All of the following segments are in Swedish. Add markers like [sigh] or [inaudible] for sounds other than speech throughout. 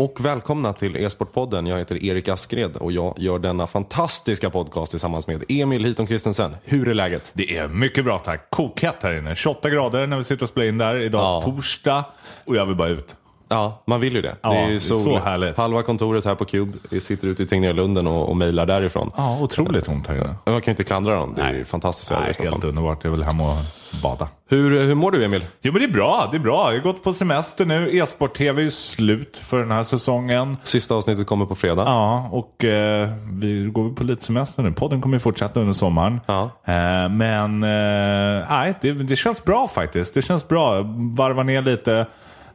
och välkomna till E-sportpodden. Jag heter Erik Askred och jag gör denna fantastiska podcast tillsammans med Emil Hiton Christensen. Hur är läget? Det är mycket bra tack. Kokhett här inne. 28 grader när vi sitter och spelar in där. Idag Ja. torsdag och jag vill bara ut. Ja, man vill ju det. Ja, det är sol. så härligt. Halva kontoret här på Cube. Vi sitter ute i Tegnérlunden och, och mejlar därifrån. Ja, otroligt ont här inne. Man kan ju inte klandra dem. Det är Nej. fantastiskt väder i Stockholm. helt underbart. Jag vill hem och bada. Hur, hur mår du Emil? Jo men det är bra, det är bra. Jag har gått på semester nu. E-sport-tv är ju slut för den här säsongen. Sista avsnittet kommer på fredag. Ja, och eh, vi går på lite semester nu. Podden kommer ju fortsätta under sommaren. Ja. Eh, men eh, nej, det, det känns bra faktiskt. Det känns bra. Varva ner lite.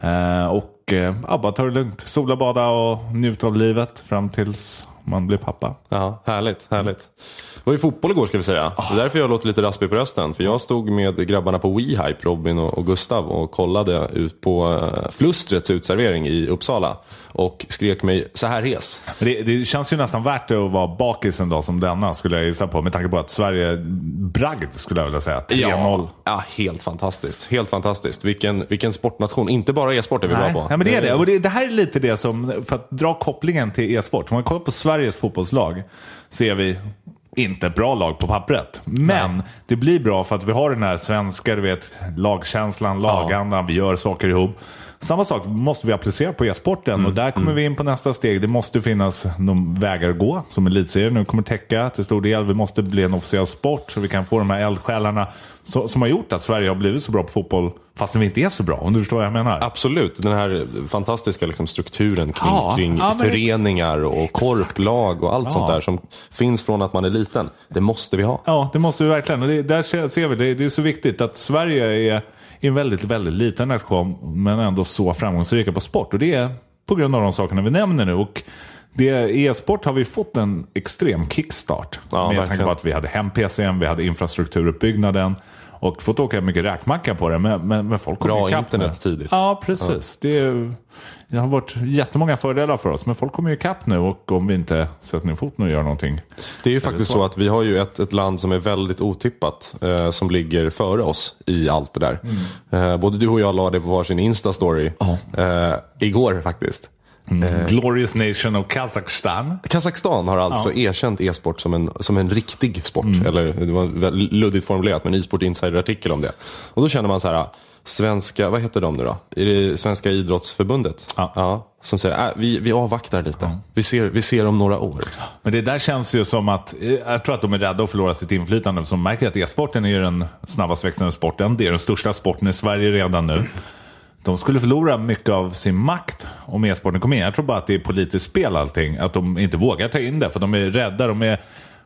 Eh, och eh, ja, bara ta det lugnt. Sola, bada och njuta av livet fram tills man blir pappa. Ja, härligt, härligt. Det var ju fotboll igår ska vi säga. Det är därför jag låter lite raspig på rösten. För jag stod med grabbarna på WeHype, Robin och Gustav, och kollade ut på eh, Flustrets utservering i Uppsala. Och skrek mig så här hes. Det, det känns ju nästan värt det att vara bakis en dag som denna skulle jag gissa på. Med tanke på att Sverige bragd skulle jag vilja säga. 3-0. Ja, ja, helt fantastiskt. Helt fantastiskt. Vilken, vilken sportnation. Inte bara e-sport är vi Nej, bra på. nej, men det är det. Och det, det här är lite det som, för att dra kopplingen till e-sport. Om man kollar på Sveriges fotbollslag ser vi inte ett bra lag på pappret. Men det blir bra för att vi har den här svenska, du vet, lagkänslan, lagandan, vi gör saker ihop. Samma sak måste vi applicera på e-sporten Mm, och där kommer vi in på nästa steg. Det måste finnas någon vägar att gå som elitserien nu kommer täcka till stor del. Vi måste bli en officiell sport så vi kan få de här eldsjälarna så, som har gjort att Sverige har blivit så bra på fotboll fastän vi inte är så bra. Om du förstår vad jag menar. Absolut, den här fantastiska liksom, strukturen kring, Ja, kring ja, föreningar och korplag och allt sånt där som finns från att man är liten. Det måste vi ha. Ja, det måste vi verkligen. Och det, där ser vi, det, det är så viktigt att Sverige är en väldigt, väldigt liten nation, men ändå så framgångsrika på sport. Och det är på grund av de sakerna vi nämner nu. Och det, e-sport har vi fått en extrem kickstart. Ja, med tanke verkligen. på att vi hade hem-PCn, vi hade infrastrukturuppbyggnaden. Och fått åka mycket räkmacka på det, men, men, men folk kommer Bra internet nu. tidigt. Ja, precis. Det, är, det har varit jättemånga fördelar för oss, men folk kommer ju ikapp nu och om vi inte sätter ner foten och gör någonting. Det är ju faktiskt så att vi har ju ett, ett land som är väldigt otippat eh, som ligger före oss i allt det där. Eh, både du och jag la det på varsin Insta-story eh, igår faktiskt. Glorious Nation of Kazakstan. Kazakstan har alltså erkänt e-sport som en, som en riktig sport. Eller det var luddigt formulerat, men e-sport insider-artikel om det. Och då känner man så här, svenska, vad heter de nu då? Är det Svenska idrottsförbundet? Ja. som säger, äh, vi, vi avvaktar lite. Vi, ser, vi ser om några år. Men det där känns ju som att, eh, jag tror att de är rädda att förlora sitt inflytande. Som märker att e-sporten är den snabbast växande sporten. Det är den största sporten i Sverige redan nu. De skulle förlora mycket av sin makt om e-sporten kom in. Jag tror bara att det är politiskt spel allting. Att de inte vågar ta in det. För de är rädda. De är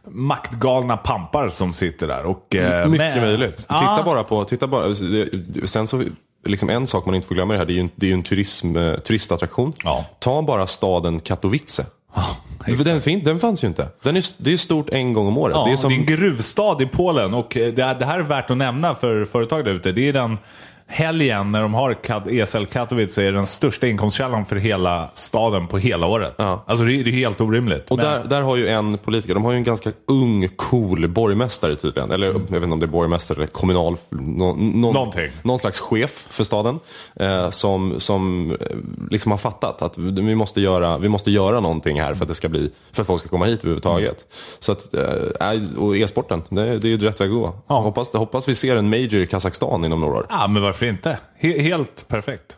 maktgalna pampar som sitter där. Och, eh, Mycket men- möjligt. Ja. Titta bara på, titta bara, sen så, liksom en sak man inte får glömma i det här, det är ju en, det är en turism, eh, turistattraktion. Ja. Ta bara staden Katowice. exakt. den, fin, den fanns ju inte. Den är, det är stort en gång om året. Ja, det är som, en gruvstad i Polen och eh, det, det här är värt att nämna för företag där ute. Det är den helgen när de har ESL Katowice är den största inkomstkällan för hela staden på hela året. Alltså det är, det är helt orimligt. Och Men- där, där har ju en politiker, de har ju en ganska ung, cool borgmästare tydligen. Eller jag vet inte om det är borgmästare eller kommunal... Nå, någon, Någonting. någon slags chef för staden. Eh, som som eh, liksom har fattat att vi måste, göra, vi måste göra någonting här för att, det ska bli, för att folk ska komma hit överhuvudtaget. Så att, eh, och e-sporten, det, det är ju rätt väg att gå. Ja. Hoppas, hoppas vi ser en major i Kazakstan inom några år. Ja, men varför inte? He- helt perfekt.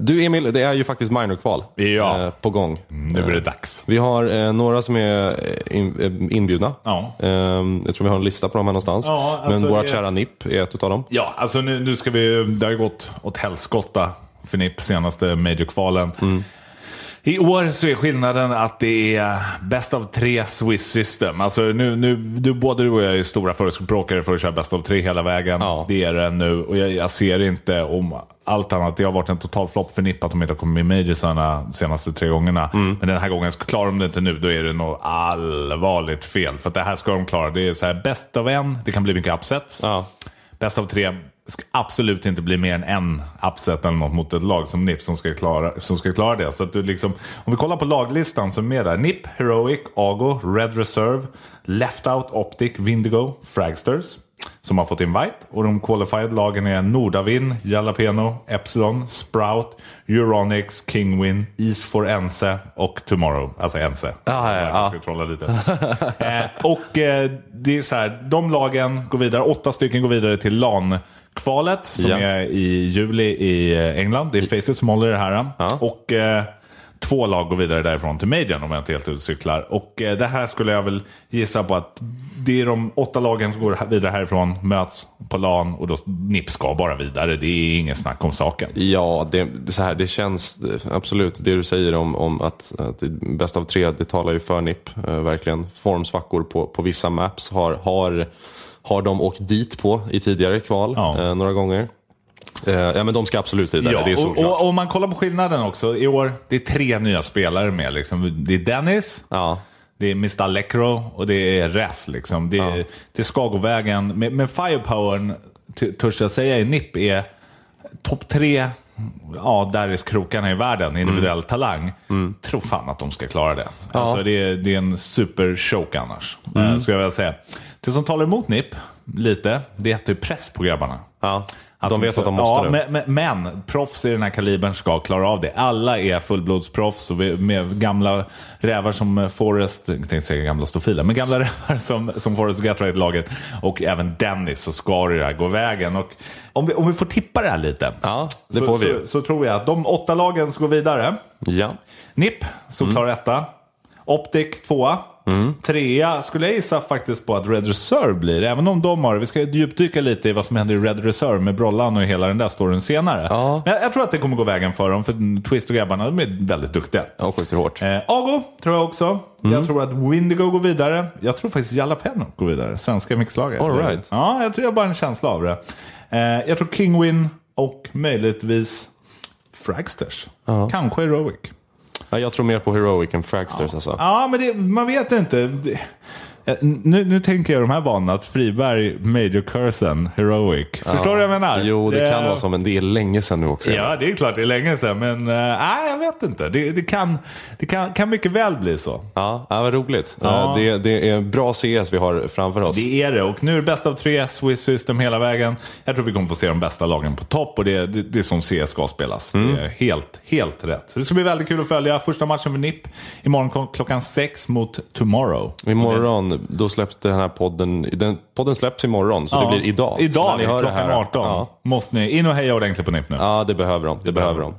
Du Emil, det är ju faktiskt minor-kval Ja. eh, på gång. Nu blir det dags. Vi har eh, några som är eh, in, eh, inbjudna. Ja. Ehm, jag tror vi har en lista på dem här någonstans. Ja, alltså Men våra det- kära NIP är ett av dem. Ja, alltså nu, nu ska vi... Det har gått åt helskotta för NIP senaste Major-kvalen. I år så är skillnaden att det är bäst av tre Swiss system. Alltså nu, nu, du, både du och jag är stora förespråkare för att köra bäst av tre hela vägen. Ja. Det är det nu och jag, jag ser inte om allt annat. Det har varit en total flopp för NIP att de inte har kommit med i Majorsarna de senaste tre gångerna. Men den här gången, klarar de det inte nu, då är det nog allvarligt fel. För det här ska de klara. Det är så här, bäst av en, det kan bli mycket upsets. Ja. Bäst av tre ska absolut inte bli mer än en upset eller något mot ett lag som NIP som ska klara, som ska klara det. Så att du liksom, om vi kollar på laglistan som är med där. NIP, Heroic, Ago, Red Reserve, Left Out, Optic, Vindigo, Fragsters. som har fått invite. Och de qualified lagen är Nordavin, Jalapeno, Epsilon, Sprout, Euronics, Kingwin, East for Ense och Tomorrow. Alltså Ense. Ja, ja, ja. Jag ska trolla lite. eh, och eh, det är så här, de lagen går vidare, åtta stycken går vidare till LAN. Kvalet som Ja. är i juli i eh, England. Det är Faceit som håller det här. Ja. Och eh, två lag går vidare därifrån till Majorn om jag inte helt ute och eh, det här skulle jag väl gissa på att det är de åtta lagen som går vidare härifrån, möts på LAN och då NIP ska bara vidare. Det är ingen snack om saken. Ja, det, det, så här, det känns absolut det du säger om, om att, att bäst av tre, det talar ju för NIP. Eh, verkligen. Formsvackor på, på vissa maps har, har, har de åkt dit på i tidigare kval Ja. eh, några gånger. Eh, ja, men de ska absolut vidare, det är och, såklart. och, om man kollar på skillnaden också. I år, det är tre nya spelare med. Liksom. Det är Dennis, Ja, det är Mr. Lecro och det är Res. Liksom. Det, är, det ska gå vägen. Med, med firepowern, törs jag säga, i NIP är topp tre, ja, där är krokarna i världen, individuell Mm. talang. Tror fan att de ska klara det. Alltså, det, är, det är en super choke annars, mm. skulle jag vilja säga. Det som talar emot NIP, lite, det är att det är press på grabbarna. ja. De vet att de måste ja, nu. Men, men, men proffs i den här kalibern ska klara av det. Alla är fullblodsproffs och med gamla rävar som Forrest, jag tänkte säga gamla stofiler, men gamla [laughs] rävar som, som Forrest och Gatorade-laget och även Dennis så ska det här gå vägen. Och om, vi, om vi får tippa det här lite. Ja, det så, får vi. Så, så tror jag att de åtta lagen ska gå vidare. Ja. NIP, solklar Mm. etta. Optic, tvåa. Trea skulle jag gissa faktiskt på att Red Reserve blir. Även om de har, vi ska djupdyka lite i vad som händer i Red Reserve med Brollan och hela den där storyn senare. Ja. Men jag, jag tror att det kommer gå vägen för dem, för Twist och grabbarna de är väldigt duktiga. Ja, skjuter hårt. Eh, Ago tror jag också. Mm. Jag tror att Windigo går vidare. Jag tror faktiskt Jalapeno går vidare. Svenska mixlaget. All right. Ja, jag tror jag har bara en känsla av det. Eh, jag tror Kingwin och möjligtvis Fragsters. Kanske Heroic. Ja, jag tror mer på Heroic än Fragsters alltså. Ja, men det, man vet inte. Det, nu, nu tänker jag de här banorna att Friberg, Major Cursen, Heroic. Förstår du vad jag menar? Jo, det kan vara så, men det är länge sedan nu också. Ja, det är klart det är länge sedan. Men nej, jag vet inte. Det, det, kan, det kan, kan mycket väl bli så. Ja, ja vad roligt. Ja. Eh, Det, det är bra CS vi har framför oss. Det är det. Och nu är det bäst av tre, Swiss System hela vägen. Jag tror vi kommer få se de bästa lagen på topp. Och det det, det är som CS ska spelas. Mm. Det är helt, helt rätt. Så det ska bli väldigt kul att följa. Första matchen för NIP imorgon klockan sex mot Tomorrow. Imorgon, då släpps den här podden. Den, podden släpps imorgon, så det blir idag. Idag, ni hör det klockan här- 18. Ja. Måste ni in och heja ordentligt på NIP nu. ja, det behöver de. Det, behöver de.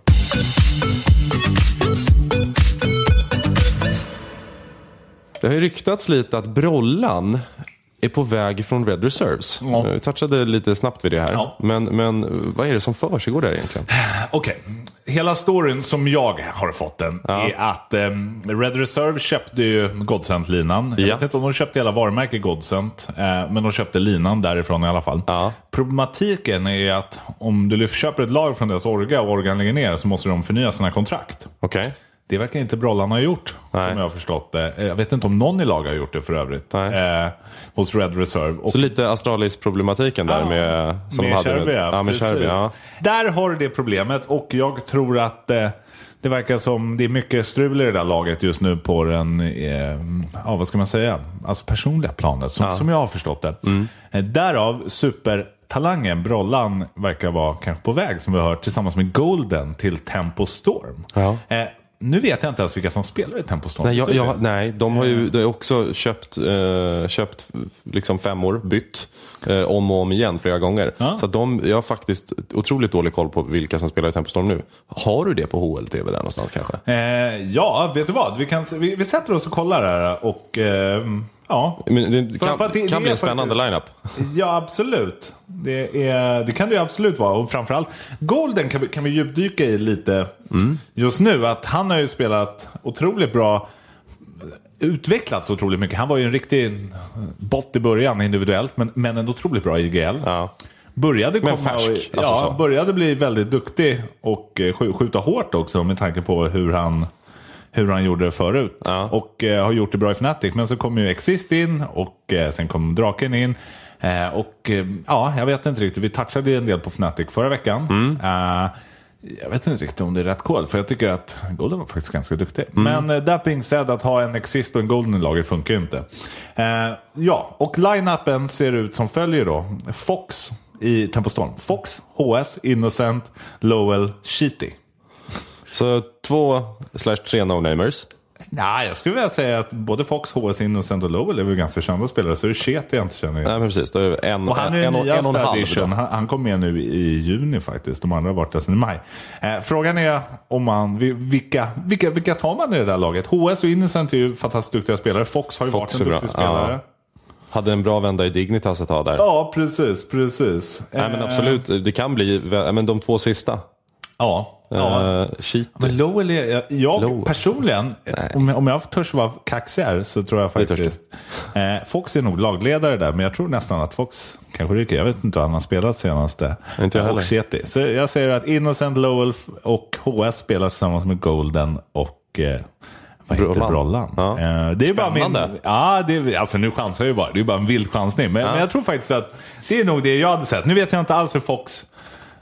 Det har ju ryktats lite att Brollan är på väg från Red Reserves. Ja. Vi touchade lite snabbt vid det här. Ja. Men, men vad är det som försiggår där egentligen? [sighs] Okej, hela storyn som jag har fått den är att ehm, Red Reserve köpte ju Godsent-linan. Jag Ja. vet inte om de köpte hela varumärket Godsent, eh, men de köpte linan därifrån i alla fall. Ja. Problematiken är att om du köper ett lag från deras orga och organ lägger ner så måste de förnya sina kontrakt. Okej. Det verkar inte Brollan ha gjort, Nej. som jag har förstått det. Eh, Jag vet inte om någon i lag har gjort det för övrigt. Eh, hos Red Reserve. Och Så lite Astralis-problematiken där Ja, med... Som med Cherby, ja. ja, med. Cherby, ja. Där har du det problemet och jag tror att eh, det verkar som det är mycket strul i det där laget just nu på den, eh, ja vad ska man säga, alltså personliga planet som, som jag har förstått det. Mm. Eh, därav supertalangen Brollan verkar vara kanske på väg som vi har hört tillsammans med Golden till Tempo Storm. Ja. Eh, nu vet jag inte ens vilka som spelar i Tempo Storm. Nej, jag, jag, det? nej, de har ju de har också köpt, eh, köpt liksom femmor, bytt eh, om och om igen flera gånger. Ja. Så de, jag har faktiskt otroligt dålig koll på vilka som spelar i Tempostorm nu. Har du det på HLTV där någonstans kanske? Eh, ja, vet du vad? Vi, kan, vi, vi sätter oss och kollar här och eh, ja. Men det kan, att det- kan det bli en spännande faktiskt- lineup. [laughs] Ja, absolut. Det, är, det kan det ju absolut vara. Och framförallt, Golden kan vi, kan vi djupdyka i lite just nu. Att han har ju spelat otroligt bra. Utvecklats otroligt mycket. Han var ju en riktig bott i början individuellt, men, men en otroligt bra IGL. Ja. Började Men komma färsk, och, alltså ja, så. började bli väldigt duktig och eh, sk- skjuta hårt också med tanke på hur han, hur han gjorde det förut. Ja. Och eh, har gjort det bra i Fnatic. Men så kom ju Exist in och eh, sen kom Draken in. Eh, och eh, ja, jag vet inte riktigt. Vi touchade ju en del på Fnatic förra veckan. Mm. Eh, Jag vet inte riktigt om det är rätt kod, för jag tycker att Golden var faktiskt ganska duktig. Men uh, that being said, att ha en Exist och en Golden i laget funkar ju inte. Ja, och line-upen ser ut som följer då. Fox i Tempostorm. Fox, HS, Innocent, Lowell, Sheety. Så två slash tre no-namers. Nej, jag skulle vilja säga att både Fox, HS, Innocent och Lowell är väl ganska kända spelare. Så det är Sheety jag inte känner igen. Nej, men precis. Då är det en, Och han är en, en, en och en halv. Han, han kom med nu i juni faktiskt. De andra har varit där sedan i maj. Eh, frågan är om man, vi- vilka, vilka, vilka tar man i det där laget? HS och Innocent är ju fantastiskt duktiga spelare. Fox har ju Fox varit en duktig bra. spelare. Ja. Ja. Hade en bra vända i Dignitas ett tag där. precis, precis. Nej, men absolut, det kan bli men de två sista. Ja. Ja. Uh. Men Lowell är, jag, Lowell. personligen, om, jag- om jag törs vara kaxig här så tror jag faktiskt. Eh, Fox är nog lagledare där, men jag tror nästan att Fox kanske ryker. Jag vet inte vad han har spelat senaste. Inte jag och. Seti. Så jag säger att Innocent, Lowell och HS spelar tillsammans med Golden och eh, vad heter Brollan. Brollan? Ja. Eh, det är bara min, Spännande. ja, det är, alltså nu chansar jag ju bara. Det är bara en vild chansning. Men, men jag tror faktiskt att det är nog det jag hade sett. Nu vet jag inte alls hur Fox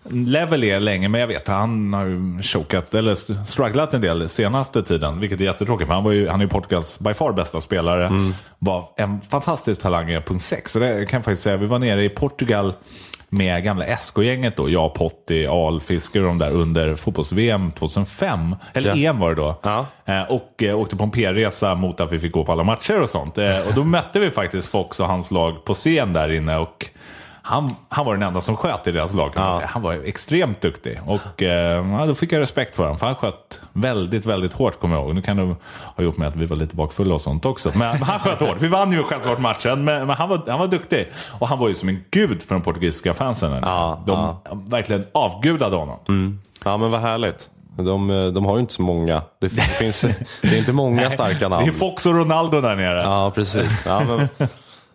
level är länge, men jag vet att han har ju chokat, eller st- strugglat en del senaste tiden, vilket är jättetråkigt. För han, var ju, han är ju Portugals by far bästa spelare. Mm. Var en fantastisk talang i punkt 6. Så det kan jag faktiskt säga. Vi var nere i Portugal med gamla SK-gänget då. Jag, Potti, Alfisker och de där under fotbolls-VM 2005. Eller Ja. EM var det då. Ja. Eh, och eh, åkte på en PR-resa mot att vi fick gå på alla matcher och sånt. Eh, och då [laughs] mötte vi faktiskt Fox och hans lag på scen där inne. Och han, han var den enda som sköt i deras lag. Kan säga. Han var extremt duktig. Och eh, ja, då fick jag respekt för honom. För han sköt väldigt, väldigt hårt kommer jag ihåg. Nu kan det ha gjort med att vi var lite bakfulla och sånt också. Men, men han sköt hårt. Vi vann ju självklart matchen. Men, men han, var, han var duktig. Och han var ju som en gud för de portugisiska fansen. Ja, de verkligen avgudade honom. Ja, men vad härligt. De, de har ju inte så många. Det [laughs] finns det är inte många starka namn. Det är Fox och Ronaldo där nere. Ja, precis. Ja, men,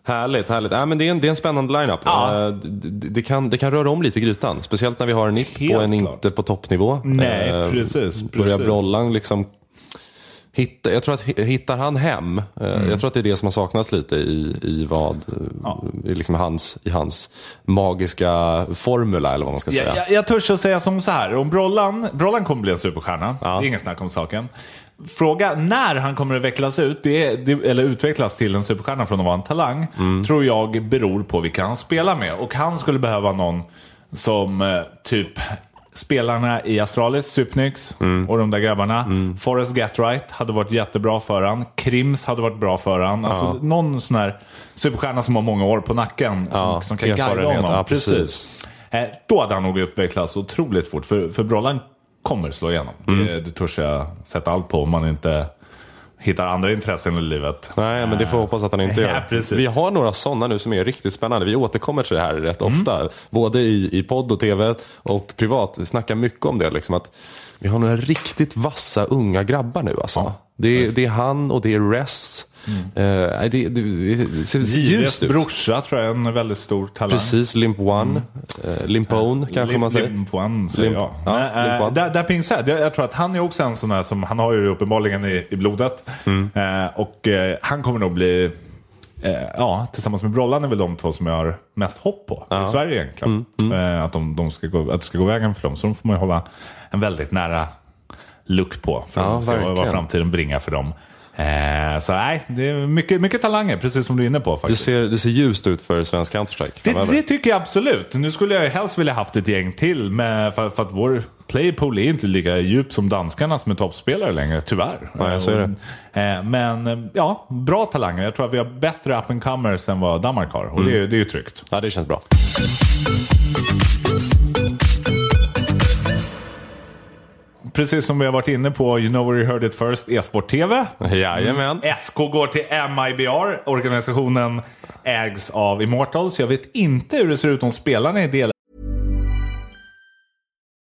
härligt, härligt. Ja, men det, är en, det är en spännande lineup. Ja. Det, det, kan, det kan röra om lite i grytan. Speciellt när vi har Nick Helt på en klart. inte på toppnivå. Nej, Eh, precis, Börjar. Brollan liksom Hitta, jag tror att hi- hittar han hem, eh, Mm. jag tror att det är det som har saknats lite i, i vad, eh, i, liksom hans, i hans magiska formula eller vad man ska säga. Jag, jag, jag törs att säga som så här. Om Brollan, Brollan kommer bli en superstjärna. Ja. Det är ingen snack om saken. Fråga när han kommer att vecklas ut, det, det, eller utvecklas till en superstjärna från att vara en talang, Mm. tror jag beror på vilka han spelar med. Och han skulle behöva någon som eh, typ spelarna i Astralis, Supnyx Mm. och de där grabbarna. Forrest Gatright hade varit jättebra för han. Krims hade varit bra för han. Alltså någon sån här superstjärna som har många år på nacken. Som, Ja, som kan guida honom. Ja, precis. Eh, Då hade han nog utvecklats otroligt fort. För, för Brollan kommer slå igenom. Mm. Det, det törs jag sätta allt på om man inte hittar andra intressen i livet. Nej, men det får jag hoppas att han inte [laughs] Ja, gör. precis. Vi har några sådana nu som är riktigt spännande. Vi återkommer till det här rätt Mm. ofta. Både i, i podd och tv och privat. Vi snackar mycket om det. Liksom, att vi har några riktigt vassa unga grabbar nu. Alltså. Det, är, det är han och det är Res. Eh, det, det, det brorsa tror jag är en väldigt stor talang. Precis, Limp One. Eh, Limpone kanske man säger. Limp One säger Limp- jag. ja, Men, Limp eh, One. där, där said, jag, jag tror att han är också en sån här som, han har ju uppenbarligen i, i blodet. Mm. Eh, och eh, han kommer nog bli, eh, ja, tillsammans med Brollan är väl de två som jag har mest hopp på i Sverige egentligen. Mm, Eh, att, de, de ska gå, att det ska gå vägen för dem. Så de får man ju hålla en väldigt nära look på för Ja, att se vad, vad framtiden bringar för dem. Eh, så nej, det är mycket, mycket talanger, precis som du är inne på Det faktiskt. ser, det ser ljust ut för svensk Counter-Strike Det, det tycker jag absolut. Nu skulle jag helst vilja haft ett gäng till. Med, för, för att vår playpool är inte lika djup som danskarnas med toppspelare längre, tyvärr. Nej, så är det. Eh, Men eh, ja, bra talanger. Jag tror att vi har bättre up and comers än vad Danmark har. Och Mm. det, är- det är ju tryggt. Ja, det känns bra. Precis som vi har varit inne på, You know where you heard it first, e-sport-tv. Jajamän. SK går till MIBR. Organisationen ägs av Immortals. Jag vet inte hur det ser ut om spelarna är del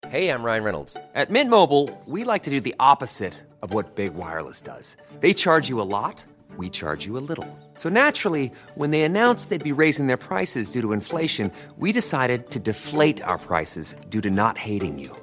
Hey, I'm Ryan Reynolds. At Mint Mobile, we like to do the opposite of what Big Wireless does. They charge you a lot, we charge you a little. So naturally, when they announced they'd be raising their prices due to inflation, we decided to deflate our prices due to not hating you.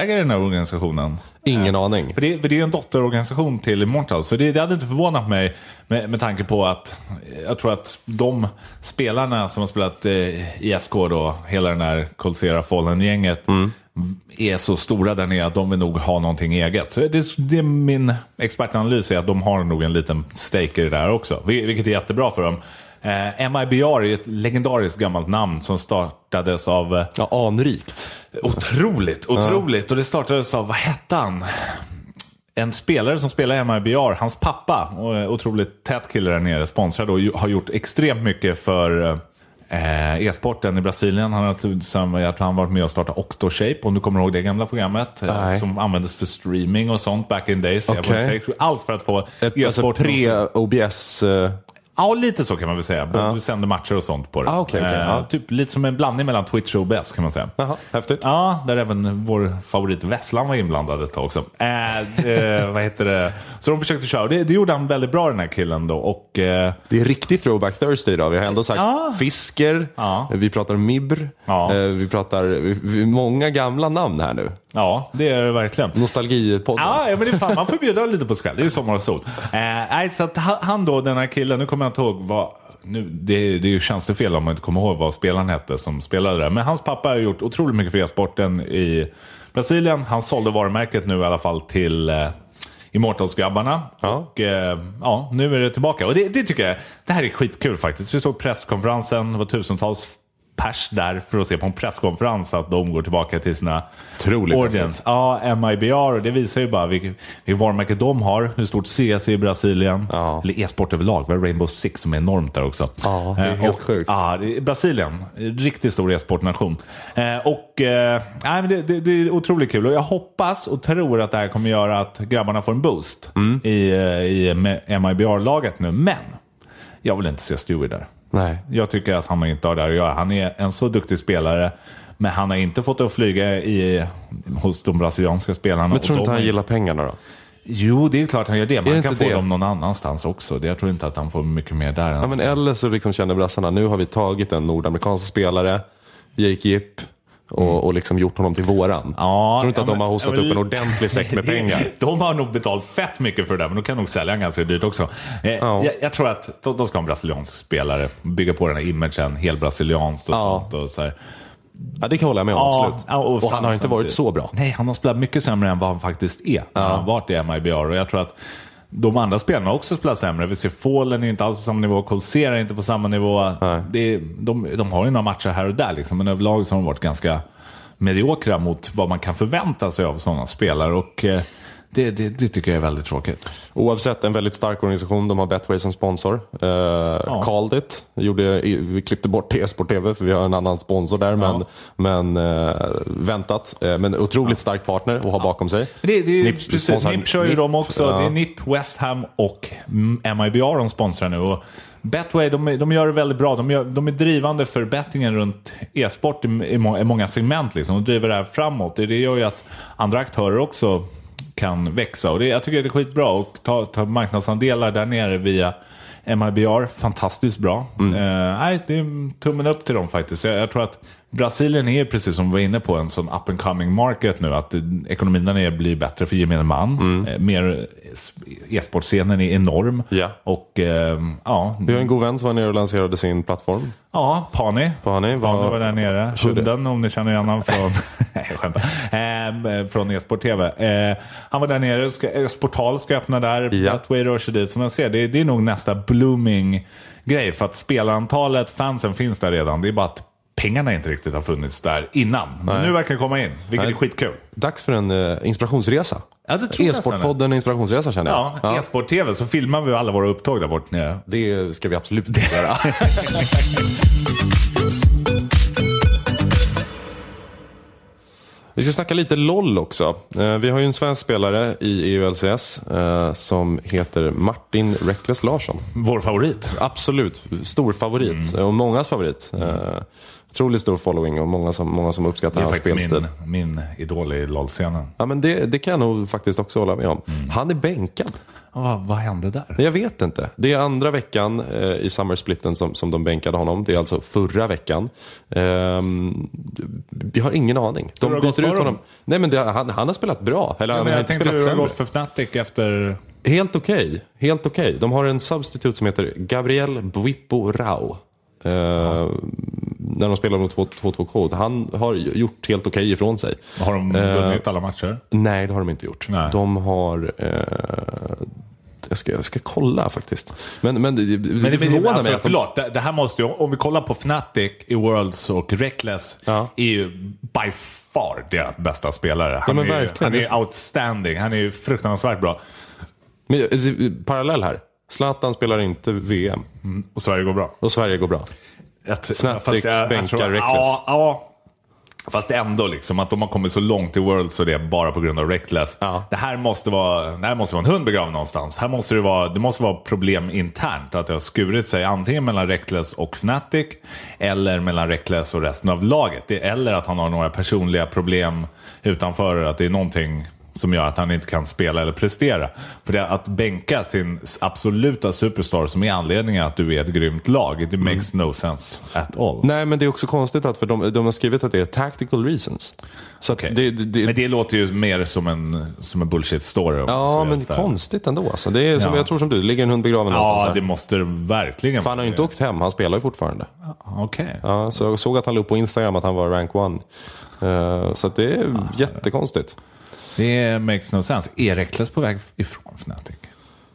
äger den här organisationen? Ingen aning. För det, för det är ju en dotterorganisation till Immortal, så det, det hade inte förvånat mig med, med tanke på att jag tror att de spelarna som har spelat eh, ISK då, hela den här Colsera Fallen-gänget, är så stora där nere att de vill nog ha någonting eget. Så det, det är min expertanalys är att de har nog en liten stake i det där också, vil- vilket är jättebra för dem. Eh, MIBR är ett legendariskt gammalt namn som startades av eh, Ja, anrikt. Otroligt, otroligt. Och det startades av, vad hette han? En spelare som spelar MIBR, hans pappa, och är otroligt tät kille där nere, sponsrad och har gjort extremt mycket för eh, e-sporten i Brasilien. Han har jag tror han varit med och startat Octoshape, om du kommer ihåg det gamla programmet. eh, Nej. Som användes för streaming och sånt back in days. Säga, Allt för att få alltså e-sporten att- pre-OBS. Ja, lite så kan man väl säga. Du sänder matcher och sånt på det. Ah, okej, okej, Eh, ja. Typ lite som en blandning mellan Twitch och OBS kan man säga. Jaha, häftigt. Ja, där även vår favorit Vesslan var inblandad ett tag också. Eh, eh, vad heter det? Så de försökte köra. Det, det gjorde han väldigt bra den här killen då. Och, eh, Det är riktig throwback Thursday idag. Vi har ändå sagt Ja. Fisker, Ja. vi pratar Mibr, Ja. eh, vi pratar vi, vi, många gamla namn här nu. Ja, det är det verkligen. Nostalgipodden. Ja, ja, men det är fan, man får bjuda lite på sig själv. Det är ju sommar och sol. Eh, så att han- han då, den här killen, nu kommer jag inte ihåg vad... Nu, det, det är ju tjänstefel om man inte kommer ihåg vad spelaren hette som spelade där. Men hans pappa har gjort otroligt mycket för e-sporten i Brasilien. Han sålde varumärket nu i alla fall till eh, Immortals-grabbarna. Ja. Och eh, ja, nu är det tillbaka. Och det, det tycker jag, det här är skitkul faktiskt. Vi såg presskonferensen, det var tusentals pers där för att se på en presskonferens att de går tillbaka till sina Otroligt audience. Ja, MIBR och det visar ju bara vilket, vilket varumärke de har, hur stort CS är i Brasilien. Ja. Eller e-sport överlag, vi har Rainbow Six som är enormt där också. Ja, det är Eh, helt och, sjukt. Ja, Brasilien, riktigt stor e-sportnation. Eh, och eh, det, det, det är otroligt kul och jag hoppas och tror att det här kommer göra att grabbarna får en boost Mm. i, eh, i MIBR-laget nu. Men jag vill inte se Stewie där. Nej. Jag tycker att han inte har där att göra. Han är en så duktig spelare. Men han har inte fått att flyga i, hos de brasilianska spelarna. Men tror du inte han gillar pengarna då? Jo, det är klart han gör det. det Man kan få det? dem någon annanstans också. Det- Jag tror inte att han får mycket mer där. Ja, men eller så liksom känner brassarna, nu har vi tagit en nordamerikansk spelare, Jake Gipp, och, och liksom gjort honom till våran. Mm. Ja, tror du inte att ja, de har hostat ja, men- upp en ordentlig säck med [laughs] pengar? De har nog betalt fett mycket för det där, men de kan nog sälja den ganska dyrt också. Eh, Ja. jag, jag tror att de, de ska ha en brasiliansk spelare, bygga på den här imagen, helt brasilianskt och Ja. sånt. Och så här. Ja, det kan jag hålla med om, absolut. ja, och fan, han har inte varit så bra. Nej, han har spelat mycket sämre än vad han faktiskt är. Han har varit i MIBR och jag tror att de andra spelarna har också spelat sämre. Vi ser Fallen är inte alls på samma nivå, Colsera är inte på samma nivå. Det de, de har ju några matcher här och där, liksom, men överlag så har de varit ganska mediokra mot vad man kan förvänta sig av sådana spelare. Och eh, det, det, det tycker jag är väldigt tråkigt. Oavsett, en väldigt stark organisation. De har Betway som sponsor. Uh, Called it. Gjorde, vi klippte bort e-sport TV för vi har en annan sponsor där. Men, men eh, väntat. Eh, men otroligt stark partner att ha bakom sig. Det, det är, NIP precis, NIP kör ju NIP, dem också. ja. Det är NIP, West Ham och mm, MIBR de sponsrar nu. Och Betway, de, de gör det väldigt bra. De, gör, de är drivande för bettingen runt e-sport i, i, må, i många segment. Liksom. De driver det här framåt. Det gör ju att andra aktörer också kan växa. Och det, jag tycker det är skitbra. Och ta, ta marknadsandelar där nere via MIBR, fantastiskt bra. Mm. Eh, nej, det är tummen upp till dem faktiskt. Jag, jag tror att Brasilien är, precis som vi var inne på, en sån up and coming market nu. Att eh, ekonomin där nere blir bättre för gemene man. Eh, mer, eh, e-sportscenen är enorm. Mm. Ja. Och eh, ja, Vi har en god vän som var nere och lanserade sin plattform. ja, Pani. Pani var- Pani var där nere. Hunden, om ni känner igen honom från, [laughs] Nej, skämtar. Eh, från e-sport TV. Eh, han var där nere. Ska, e-sportal ska öppna där. Betway rör sig dit. Som jag ser, det, det är nog nästa blooming grej. För att spelarantalet, fansen finns där redan. Det är bara att pengarna inte riktigt har funnits där innan. Men nu verkar det komma in, vilket Nej. är skitkul. Dags för en eh, inspirationsresa. Ja, det tror jag E-sportpodden inspirationsresa känner jag. Ja, e-sport TV så filmar vi alla våra upptåg där bort nere. Det ska vi absolut inte göra. [laughs] Vi ska snacka lite LOL också. Eh, Vi har ju en svensk spelare i EULCS eh, som heter Martin Reckless Larsson. Vår favorit. Absolut, stor favorit. Och mångas favorit. Jag Otroligt stor following och många som, många som Det uppskattar är hans faktiskt spelstil. min, min idol i LOL-scenen. Ja, men det, det kan jag nog faktiskt också hålla med om. Mm. Han är bänkad. Vad, vad hände där? Jag vet inte. Det är andra veckan eh, i summersplitten som, som de bänkade honom. Det är alltså förra veckan. Ehm, vi har ingen aning. De Hur det byter ut honom. dem? Nej, men det, han, han har spelat bra. Eller Ja, han men har jag inte tänkte hur spelat det har gått för Fnatic efter... Helt okej. Helt okej. De har en substitut som heter Gabriel Bwipo Rao. Eh, När de spelar mot 2-2-kod. Han har gjort helt okej ifrån sig. Har de vunnit alla matcher? Nej, det har de inte gjort. Nej. De har... Eh, jag, ska, jag ska kolla faktiskt. Men, men, det- Men det, förvånar alltså, mig förlåt, det, det här måste ju, om vi kollar på Fnatic i Worlds och Reckless, Ja. är ju by far deras bästa spelare. Han, men är, ju- han är outstanding, han är ju fruktansvärt bra. Men, eh, parallell här. Zlatan spelar inte VM Och Sverige går bra. och Sverige går bra. Fnatic bänkar Reckless. Ja, ja. Fast ändå liksom att de har kommit så långt i Worlds och det är bara på grund av Reckless. Ja. Det här måste vara, det här måste vara en hund begraven någonstans. Här måste det, vara, det måste vara problem internt. Att det har skurit sig antingen mellan Reckless och Fnatic. Eller mellan Reckless och resten av laget. Det, eller att han har några personliga problem utanför. Att det är någonting som gör att han inte kan spela eller prestera. För det, att bänka sin absoluta superstar som är anledningen att du är ett grymt lag. Det makes no sense at all. Nej, men det är också konstigt att för de, de har skrivit att det är tactical reasons. Så Okej. det, det, det, Men det låter ju mer som en, som en bullshit-story. ja, men helt där. konstigt ändå. Alltså. Det är som, Ja. jag tror som du, det ligger en hund begraven någonstans Ja, det måste det verkligen För han har ju inte åkt hem, han spelar ju fortfarande. Okej. Ja, så jag såg att han la upp på Instagram att han var rank one. Eh, så det är jättekonstigt. Det makes no sense. Är Reckless på väg ifrån Fnatic?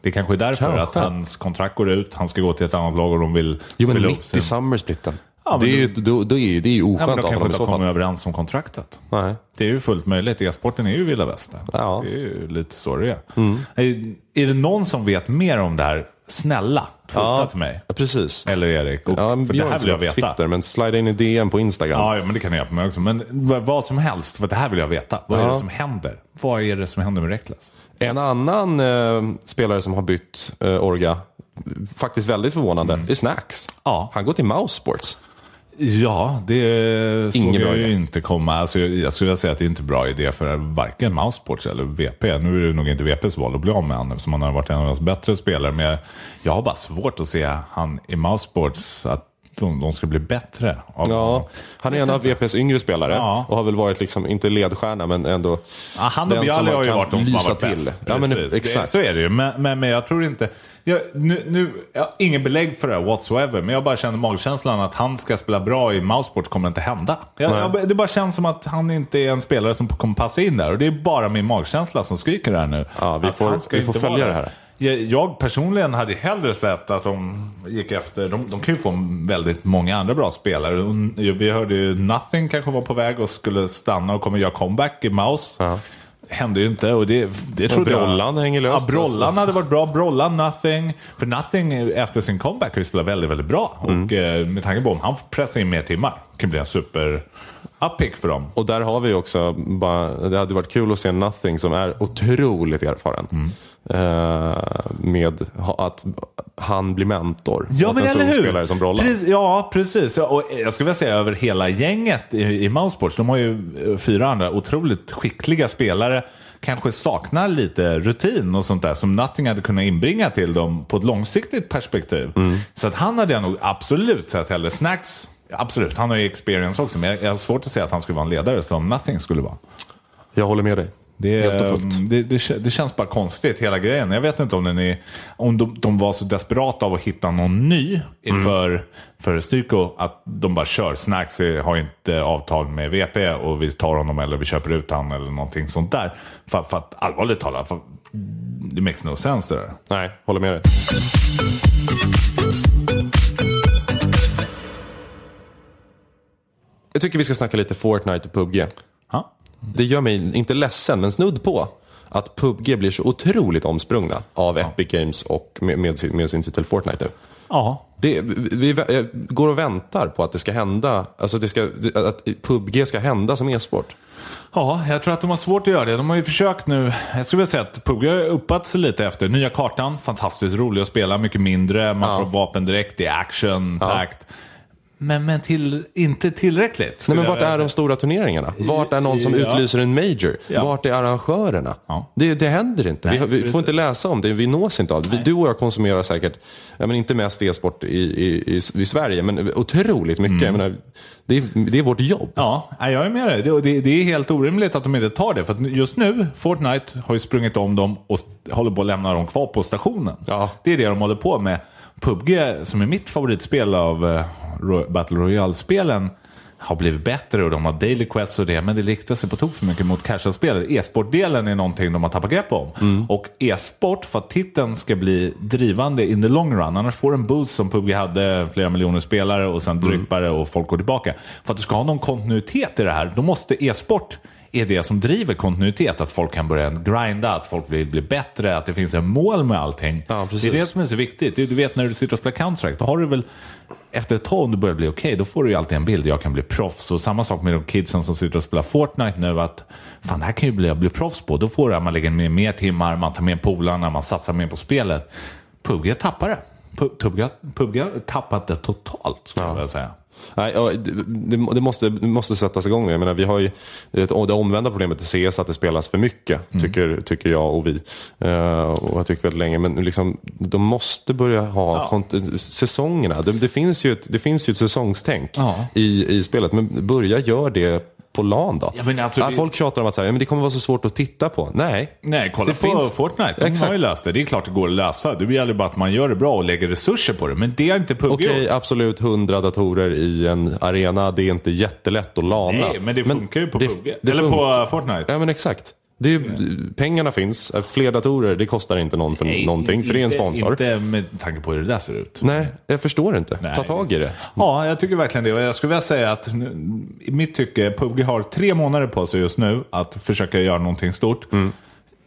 Det kanske är därför Kanske. att hans kontrakt går ut, han ska gå till ett annat lag och de vill Jo, men mitt sin- i summersplitten. Ja, det, är ju, då, då är, ju- det är ju Ja, men oskönt då av kanske inte kommer fall. överens om kontraktet. Nej. Det är ju fullt möjligt. E-sporten är ju vilda västern. Ja. Mm. Det är ju lite så det är. är. Är det någon som vet mer om det här? Snälla, twittra till mig. Ja, precis. Eller Erik. Och, Ja, för det här vill jag veta. Twitter, men slida in i DM på Instagram. Ja, ja, men det kan jag göra på mig också. Men vad, som helst, för det här vill jag veta. Vad är Ja. det som händer? Vad är det som händer med Reckless? En annan eh, spelare som har bytt eh, Orga, faktiskt väldigt förvånande, är Snacks. Mm. Ja. Han går till Mouse Sports. Ja, det såg Ingen jag ju inte komma. Alltså, jag, jag skulle säga att det är inte bra idé för varken Mousesports eller VP. Nu är det nog inte VPs val att bli av med honom eftersom han har varit en av deras bättre spelare. Men jag, jag har bara svårt att se han i Mousesports att de, de ska bli bättre. Av Ja, han är en av VPs yngre spelare Ja. och har väl varit, liksom, inte ledstjärna, men ändå Ja, han och Bjali har ju varit de som har varit till. bäst. Ja, men, exakt. Det, så är det ju. Men, men, men jag tror inte... Jag, nu, nu, jag har ingen belägg för det här whatsoever, men jag bara känner magkänslan att han ska spela bra i Mouseport kommer inte hända. Jag, jag, det bara känns som att han inte är en spelare som kommer passa in där. Och det är bara min magkänsla som skriker det här nu. Ja, vi Att får- vi får följa det här. Jag, personligen hade hellre sett att de gick efter, de, de kan ju få väldigt många andra bra spelare. Och Vi hörde ju Nothing kanske var på väg och skulle stanna och kommer göra comeback i Mouse. Ja. Hände ju inte och det, det trodde Brollan jag. hänger löst, Ja, Brollan alltså. hade varit bra. Brollan, Nothing. För Nothing efter sin comeback har ju spelat väldigt, väldigt bra. Mm. Och eh, med tanke på om han får pressa in mer timmar kan bli en super uppick för dem. Och där har vi också, bara, det hade varit kul att se Nothing som är otroligt erfaren. Mm. Eh, med att han blir mentor Ja, men en eller hur? spelare som. Precis, ja, precis. Ja, Och jag skulle vilja säga över hela gänget i, i Mousesports. De har ju eh, fyra andra otroligt skickliga spelare. Kanske saknar lite rutin och sånt där som Nothing hade kunnat inbringa till dem på ett långsiktigt perspektiv. Mm. Så att han hade jag nog absolut sett hellre. Snacks, absolut, han har ju experience också. Men jag, har svårt att säga att han skulle vara en ledare som Nothing skulle vara. Jag håller med dig. Det, fullt. det, det, det känns bara konstigt hela grejen. Jag vet inte om, den är, om de, de var så desperata av att hitta någon ny inför för Styrko att de bara kör. Snacks har inte avtal med VP och vi tar honom eller vi köper ut honom eller någonting sånt där. För, för att allvarligt talat, det makes no sense det där. Nej, håller med dig. Jag tycker vi ska snacka lite Fortnite och PubG. Ja. Det gör mig inte ledsen, men snudd på att PubG blir så otroligt omsprungna av Epic Games och med, med, sin, med sin titel Fortnite nu. Ja. Det, vi, vi går och väntar på att det ska hända, alltså det ska, att PubG ska hända som e-sport. Ja, jag tror att de har svårt att göra det. De har ju försökt nu. Jag skulle vilja säga att PUBG har uppat sig lite efter. Nya kartan, fantastiskt rolig att spela. Mycket mindre, man Ja. får vapen direkt, det är action, packed. Men, men till, inte tillräckligt. Nej, men vart är de stora turneringarna? Vart är någon som Ja. utlyser en major? Ja. Vart är arrangörerna? Ja. Det, det händer inte. Nej, vi, vi får inte läsa om det, vi nås inte av det. Du och jag konsumerar säkert, ja, men inte mest e-sport i, i, i, i Sverige, men otroligt mycket. Jag menar, det, är, det är vårt jobb. Ja, jag är med dig. Det, det, det är helt orimligt att de inte tar det. För just nu, Fortnite har ju sprungit om dem och håller på att lämna dem kvar på stationen. Ja. Det är det de håller på med. PubG, som är mitt favoritspel av eh, Battle Royale-spelen, har blivit bättre och de har daily quests och det, men det riktar sig på tok för mycket mot casual-spelet. E-sportdelen är någonting de har tappat grepp om. Och e-sport, för att titeln ska bli drivande in the long run, annars får en boost som PubG hade, flera miljoner spelare och sen drippar det och folk går tillbaka. För att du ska ha någon kontinuitet i det här, då måste e-sport är det som driver kontinuitet. Att folk kan börja grinda, att folk vill bli bättre, att det finns en mål med allting. Ja, det är det som är så viktigt. Du vet när du sitter och spelar Counter-Strike, då har du väl efter ett tag om du börjar bli okej, då får du ju alltid en bild. Jag kan bli proffs. Och samma sak med de kidsen som sitter och spelar Fortnite nu. att Fan, det här kan ju bli, jag bli proffs på. Då får du att man lägger ner mer timmar, man tar med polarna, man satsar mer på spelet. PubG tappar det. Pu- PubG, PubG har tappat det totalt, skulle jag vilja säga. Nej, det, det, måste, det måste sättas igång. Jag menar, vi har ju ett, det omvända problemet i CS att det spelas för mycket, Mm. tycker, tycker jag och vi. Uh, och har tyckt väldigt länge. Men liksom, de måste börja ha Ja. säsongerna. Det, det, finns ju ett, det finns ju ett säsongstänk Ja. i, i spelet. Men börja gör det på LAN då. Ja, men alltså, det- Folk tjatar om att så här, ja, men det kommer vara så svårt att titta på. Nej, Nej, kolla Det på finns- Fortnite. De Exakt. har ju löst det. Det är klart det går att lösa. Det gäller bara att man gör det bra och lägger resurser på det. Men det har inte PubG Okej, gjort. absolut 100 datorer i en arena. Det är inte jättelätt att lana. Nej, men det funkar ju på det Eller på Fortnite. Ja men exakt. Det är, pengarna finns, fler datorer, det kostar inte någon för Nej, någonting, för det är en sponsor. Inte med tanke på hur det där ser ut. Nej, jag förstår inte. Nej. Ta tag i det. Ja, jag tycker verkligen det. Och jag skulle vilja säga att i mitt tycke, PubG har tre månader på sig just nu att försöka göra någonting stort. Mm.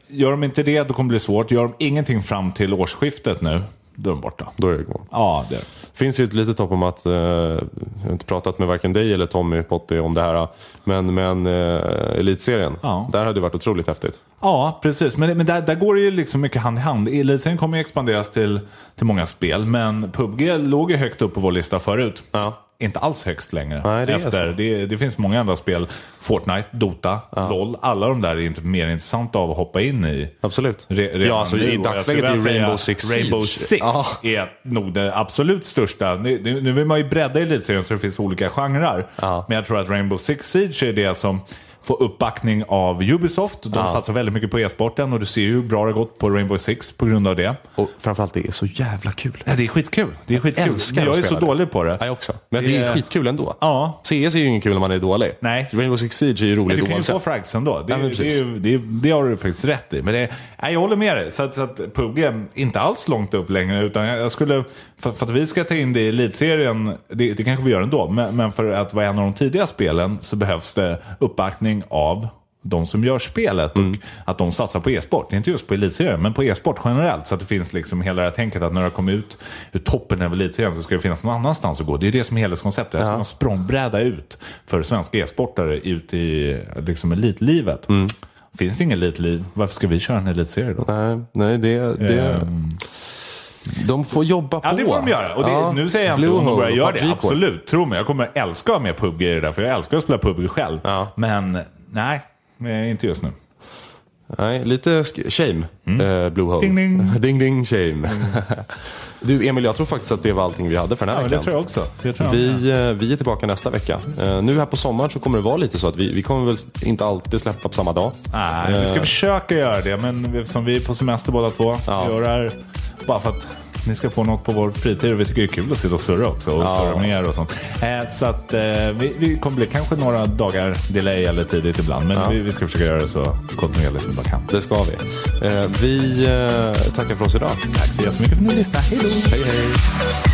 Gör de inte det, då kommer det bli svårt. Gör de ingenting fram till årsskiftet nu, då är de borta. Då är det igång. Ja, det finns ju ett litet hopp om att, eh, jag har inte pratat med varken dig eller Tommy Potti om det här, men, men eh, Elitserien, Ja. där hade det varit otroligt häftigt. Ja, precis. Men, men där, där går det ju liksom mycket hand i hand. Elitserien kommer ju expanderas till, till många spel, men PubG låg ju högt upp på vår lista förut. Ja. Inte alls högst längre. Nej, det Efter. Det, det finns många andra spel. Fortnite, Dota, LOL. Alla de där är inte mer intressanta av att hoppa in i. Absolut. Re- redan ja, alltså, i dagsläget är Rainbow Six Rainbow Siege. Six Ja. är nog det absolut största. Nu, nu, nu vill man ju bredda elitserien så det finns olika genrer. Ja. Men jag tror att Rainbow Six Siege är det som får uppbackning av Ubisoft. De Ja. satsar väldigt mycket på e-sporten och du ser ju hur bra det har gått på Rainbow Six på grund av det. Och framförallt, det är så jävla kul. Ja, det är skitkul. Det är skitkul. älskar Men jag är så det. dålig på det. Ja, jag också. Men det Det är är- skitkul ändå. Ja. CS är ju ingen kul när man är dålig. Nej. Rainbow Six Siege är ju roligt du kan ju oavsett. få frags ändå. Det, Ja, det, är det, det har du faktiskt rätt i. Men det, nej, jag håller med dig. Så att, så att PubG är inte alls långt upp längre. Utan jag, jag skulle, för, för att vi ska ta in det i elitserien, det, det kanske vi gör ändå. Men, men för att vara en av de tidiga spelen så behövs det uppbackning av de som gör spelet Mm. och att de satsar på e-sport. Inte just på elitserien, men på e-sport generellt. Så att det finns liksom hela det här tänket att när det kommer ut ur toppen av elitserien så ska det finnas någon annanstans att gå. Det är det som är helhetskonceptet. Ska en språngbräda ut för svenska e-sportare ut i liksom elitlivet. Mm. Finns det ingen elitliv, varför ska vi köra en elitserie då? Nej, nej det... det... Ehm. De får jobba på. Ja, det får de göra. Och det, Ja. nu säger jag inte om de börjar göra det. Absolut, tro mig. Jag kommer älska att ha med PubG i det där, för jag älskar att spela PubG själv. Ja. Men nej, eh, inte just nu. Nej, lite shame. Eh, Blue Hole. Mm. Ding, ding. [laughs] ding, ding, shame. [laughs] du Emil, jag tror faktiskt att det var allting vi hade för den här Ja, det veckan. tror jag också. Det tror jag Vi, eh, vi är tillbaka nästa vecka. Eh, nu här på sommaren så kommer det vara lite så att vi, vi kommer väl inte alltid släppa på samma dag. Nej, vi ska försöka göra det, men eftersom vi är på semester båda två, Ja. gör det här bara för att ni ska få något på vår fritid. Och vi tycker det är kul att sitta och surra också och Ja. surra er och sånt. Eh, så att eh, vi, vi kommer bli kanske några dagar delay eller tidigt ibland, men vi, vi ska försöka göra det så kontinuerligt vi bara kan. Det ska vi. Eh, vi eh, tackar för oss idag. Tack så jättemycket för att ni lyssnade. Hej då! Hej, hej.